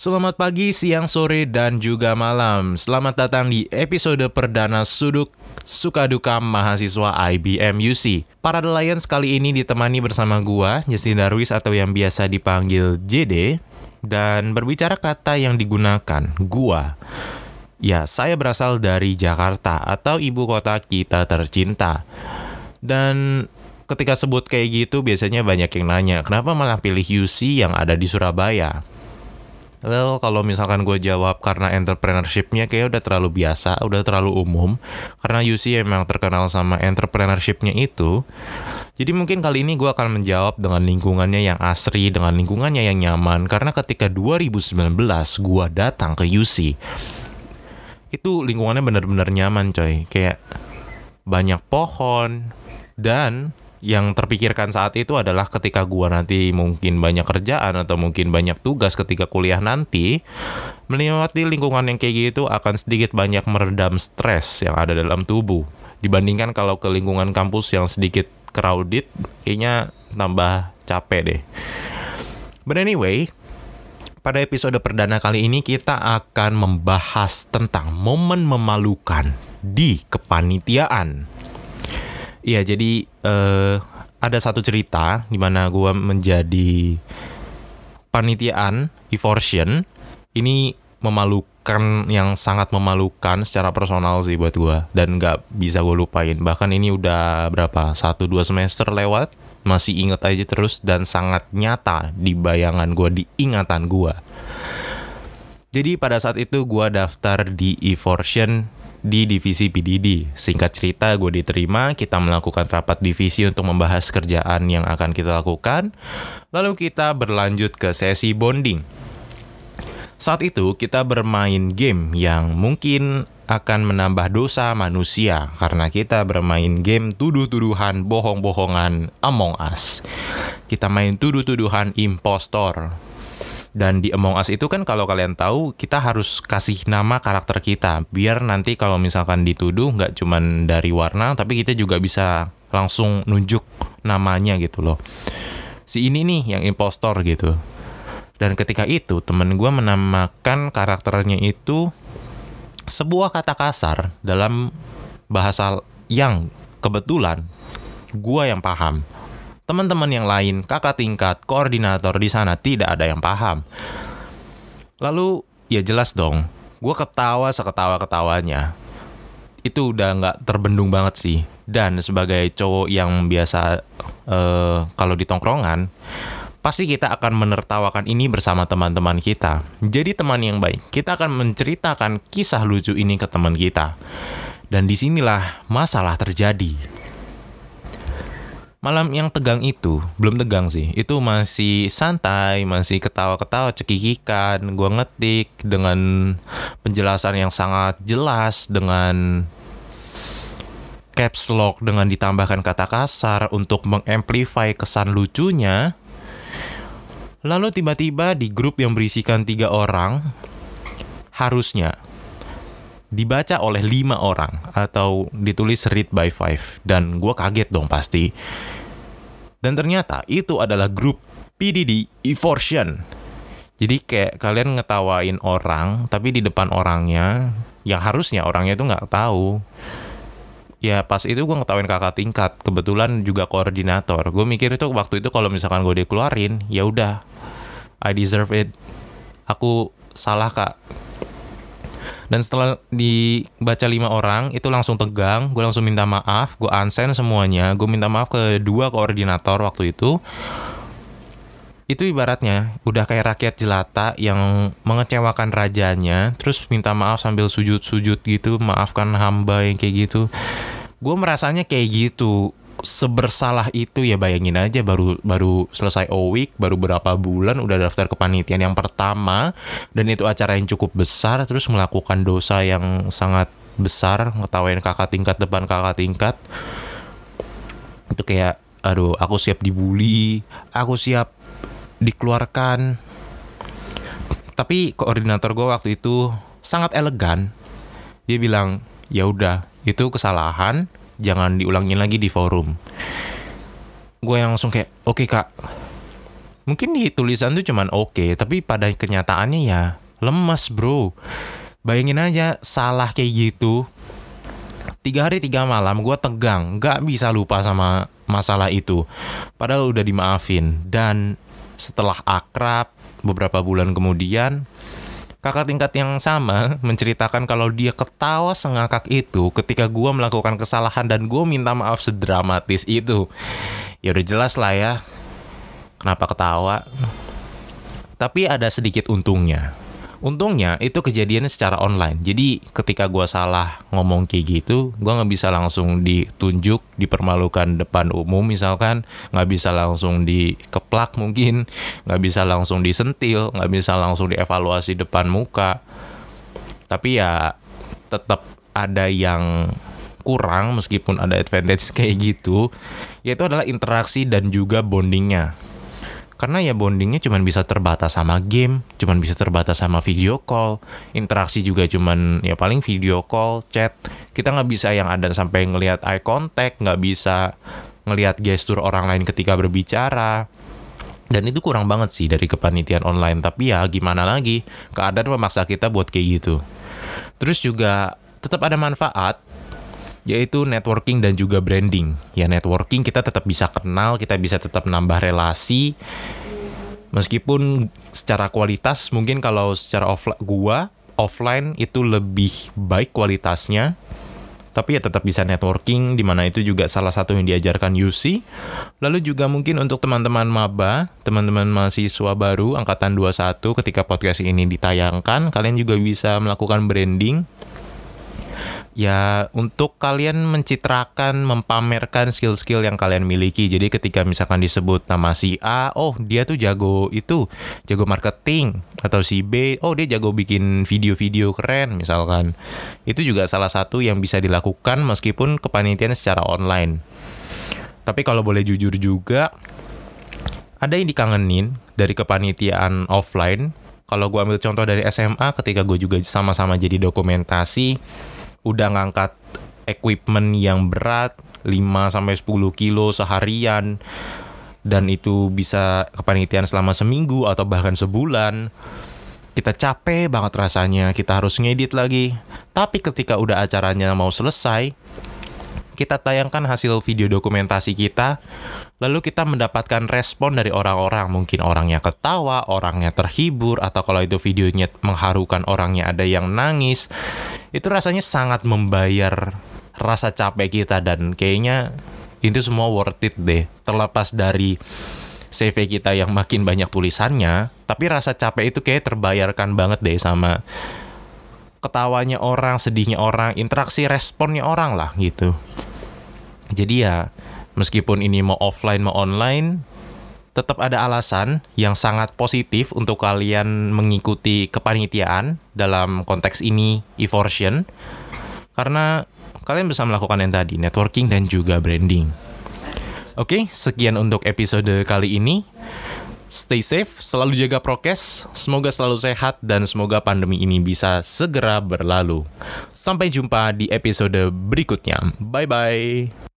Selamat pagi, siang, sore, dan juga malam. Selamat datang di episode perdana Suduk Suka Duka Mahasiswa IBM UC. Para Lions kali ini ditemani bersama gua, Justin Darwis atau yang biasa dipanggil JD. Dan berbicara kata yang digunakan, gua. Ya, saya berasal dari Jakarta atau ibu kota kita tercinta. Dan ketika sebut kayak gitu biasanya banyak yang nanya, kenapa malah pilih UC yang ada di Surabaya? Well, kalau misalkan gue jawab karena entrepreneurship-nya kayak udah terlalu biasa, udah terlalu umum. Karena UC emang terkenal sama entrepreneurship-nya itu. Jadi mungkin kali ini gue akan menjawab dengan lingkungannya yang asri, dengan lingkungannya yang nyaman. Karena ketika 2019 gue datang ke UC, itu lingkungannya bener-bener nyaman coy. Kayak banyak pohon, dan yang terpikirkan saat itu adalah ketika gua nanti mungkin banyak kerjaan atau mungkin banyak tugas ketika kuliah nanti melewati lingkungan yang kayak gitu akan sedikit banyak meredam stres yang ada dalam tubuh. Dibandingkan kalau ke lingkungan kampus yang sedikit crowded kayaknya tambah capek deh. But anyway pada episode perdana kali ini kita akan membahas tentang momen memalukan di kepanitiaan Iya, jadi uh, ada satu cerita di mana gue menjadi panitiaan Evorsion. Ini memalukan yang sangat memalukan secara personal sih buat gue dan nggak bisa gue lupain. Bahkan ini udah berapa satu dua semester lewat masih inget aja terus dan sangat nyata di bayangan gue di ingatan gue. Jadi pada saat itu gue daftar di Evorsion di divisi PDD. Singkat cerita, gue diterima, kita melakukan rapat divisi untuk membahas kerjaan yang akan kita lakukan. Lalu kita berlanjut ke sesi bonding. Saat itu kita bermain game yang mungkin akan menambah dosa manusia karena kita bermain game tuduh-tuduhan bohong-bohongan Among Us. Kita main tuduh-tuduhan impostor dan di Among Us itu kan kalau kalian tahu kita harus kasih nama karakter kita biar nanti kalau misalkan dituduh nggak cuman dari warna tapi kita juga bisa langsung nunjuk namanya gitu loh. Si ini nih yang impostor gitu. Dan ketika itu temen gue menamakan karakternya itu sebuah kata kasar dalam bahasa yang kebetulan gue yang paham teman-teman yang lain, kakak tingkat, koordinator di sana tidak ada yang paham. Lalu ya jelas dong, gue ketawa seketawa-ketawanya. Itu udah nggak terbendung banget sih. Dan sebagai cowok yang biasa uh, kalau di tongkrongan, pasti kita akan menertawakan ini bersama teman-teman kita. Jadi teman yang baik, kita akan menceritakan kisah lucu ini ke teman kita. Dan di sinilah masalah terjadi malam yang tegang itu belum tegang sih. Itu masih santai masih ketawa-ketawa cekikikan. Gue ngetik dengan penjelasan yang sangat jelas dengan caps lock dengan ditambahkan kata kasar untuk mengamplify kesan lucunya. Lalu tiba-tiba di grup yang berisikan tiga orang harusnya dibaca oleh lima orang atau ditulis read by five. Dan gue kaget dong pasti. Dan ternyata itu adalah grup PDD Evorsion jadi kayak kalian ngetawain orang tapi di depan orangnya yang harusnya orangnya itu nggak tahu. Ya pas itu gue ngetawain kakak tingkat kebetulan juga koordinator. Gue mikir itu waktu itu kalau misalkan gue dikeluarin ya udah I deserve it. Aku salah kak dan setelah dibaca lima orang itu langsung tegang. Gue langsung minta maaf. Gue unsend semuanya. Gue minta maaf ke dua koordinator waktu itu. Itu ibaratnya udah kayak rakyat jelata yang mengecewakan rajanya terus minta maaf sambil sujud-sujud gitu maafkan hamba yang kayak gitu. Gue merasanya kayak gitu sebersalah itu ya bayangin aja baru baru selesai O week baru berapa bulan udah daftar kepanitiaan yang pertama dan itu acara yang cukup besar terus melakukan dosa yang sangat besar ngetawain kakak tingkat depan kakak tingkat. Itu kayak aduh aku siap dibully aku siap dikeluarkan. Tapi koordinator gue waktu itu sangat elegan. Dia bilang ya udah itu kesalahan jangan diulangin lagi di forum. Gue yang langsung kayak oke okay, kak. Mungkin di tulisan tuh cuman oke okay, tapi pada kenyataannya ya lemas bro. Bayangin aja salah kayak gitu. Tiga hari tiga malam gue tegang nggak bisa lupa sama masalah itu. Padahal udah dimaafin. Dan setelah akrab beberapa bulan kemudian kakak tingkat yang sama menceritakan kalau dia ketawa sengakak itu ketika gue melakukan kesalahan dan gue minta maaf sedramatis itu. Ya udah jelas lah ya. Kenapa ketawa? Tapi ada sedikit untungnya. Untungnya itu kejadiannya secara online. Jadi ketika gue salah ngomong kayak gitu, gue nggak bisa langsung ditunjuk, dipermalukan depan umum misalkan, nggak bisa langsung dikeplak mungkin, nggak bisa langsung disentil, nggak bisa langsung dievaluasi depan muka. Tapi ya tetap ada yang kurang meskipun ada advantage kayak gitu, yaitu adalah interaksi dan juga bondingnya karena ya bondingnya cuma bisa terbatas sama game, cuma bisa terbatas sama video call, interaksi juga cuma ya paling video call, chat. Kita nggak bisa yang ada sampai ngelihat eye contact, nggak bisa ngelihat gestur orang lain ketika berbicara. Dan itu kurang banget sih dari kepanitiaan online. Tapi ya gimana lagi, keadaan memaksa kita buat kayak gitu. Terus juga tetap ada manfaat yaitu networking dan juga branding. Ya networking kita tetap bisa kenal, kita bisa tetap nambah relasi. Meskipun secara kualitas mungkin kalau secara offline gua offline itu lebih baik kualitasnya. Tapi ya tetap bisa networking di mana itu juga salah satu yang diajarkan UC. Lalu juga mungkin untuk teman-teman maba, teman-teman mahasiswa baru angkatan 21 ketika podcast ini ditayangkan, kalian juga bisa melakukan branding ya untuk kalian mencitrakan, mempamerkan skill-skill yang kalian miliki. Jadi ketika misalkan disebut nama si A, oh dia tuh jago itu, jago marketing atau si B, oh dia jago bikin video-video keren misalkan. Itu juga salah satu yang bisa dilakukan meskipun kepanitiaan secara online. Tapi kalau boleh jujur juga ada yang dikangenin dari kepanitiaan offline. Kalau gue ambil contoh dari SMA ketika gue juga sama-sama jadi dokumentasi, udah ngangkat equipment yang berat 5 sampai 10 kilo seharian dan itu bisa kepanitiaan selama seminggu atau bahkan sebulan kita capek banget rasanya kita harus ngedit lagi. Tapi ketika udah acaranya mau selesai kita tayangkan hasil video dokumentasi kita, lalu kita mendapatkan respon dari orang-orang. Mungkin orangnya ketawa, orangnya terhibur, atau kalau itu videonya mengharukan orangnya ada yang nangis. Itu rasanya sangat membayar rasa capek kita dan kayaknya itu semua worth it deh. Terlepas dari CV kita yang makin banyak tulisannya, tapi rasa capek itu kayak terbayarkan banget deh sama ketawanya orang, sedihnya orang, interaksi responnya orang lah gitu. Jadi ya meskipun ini mau offline mau online tetap ada alasan yang sangat positif untuk kalian mengikuti kepanitiaan dalam konteks ini Evorsion karena kalian bisa melakukan yang tadi networking dan juga branding. Oke, sekian untuk episode kali ini. Stay safe, selalu jaga prokes, semoga selalu sehat dan semoga pandemi ini bisa segera berlalu. Sampai jumpa di episode berikutnya. Bye bye.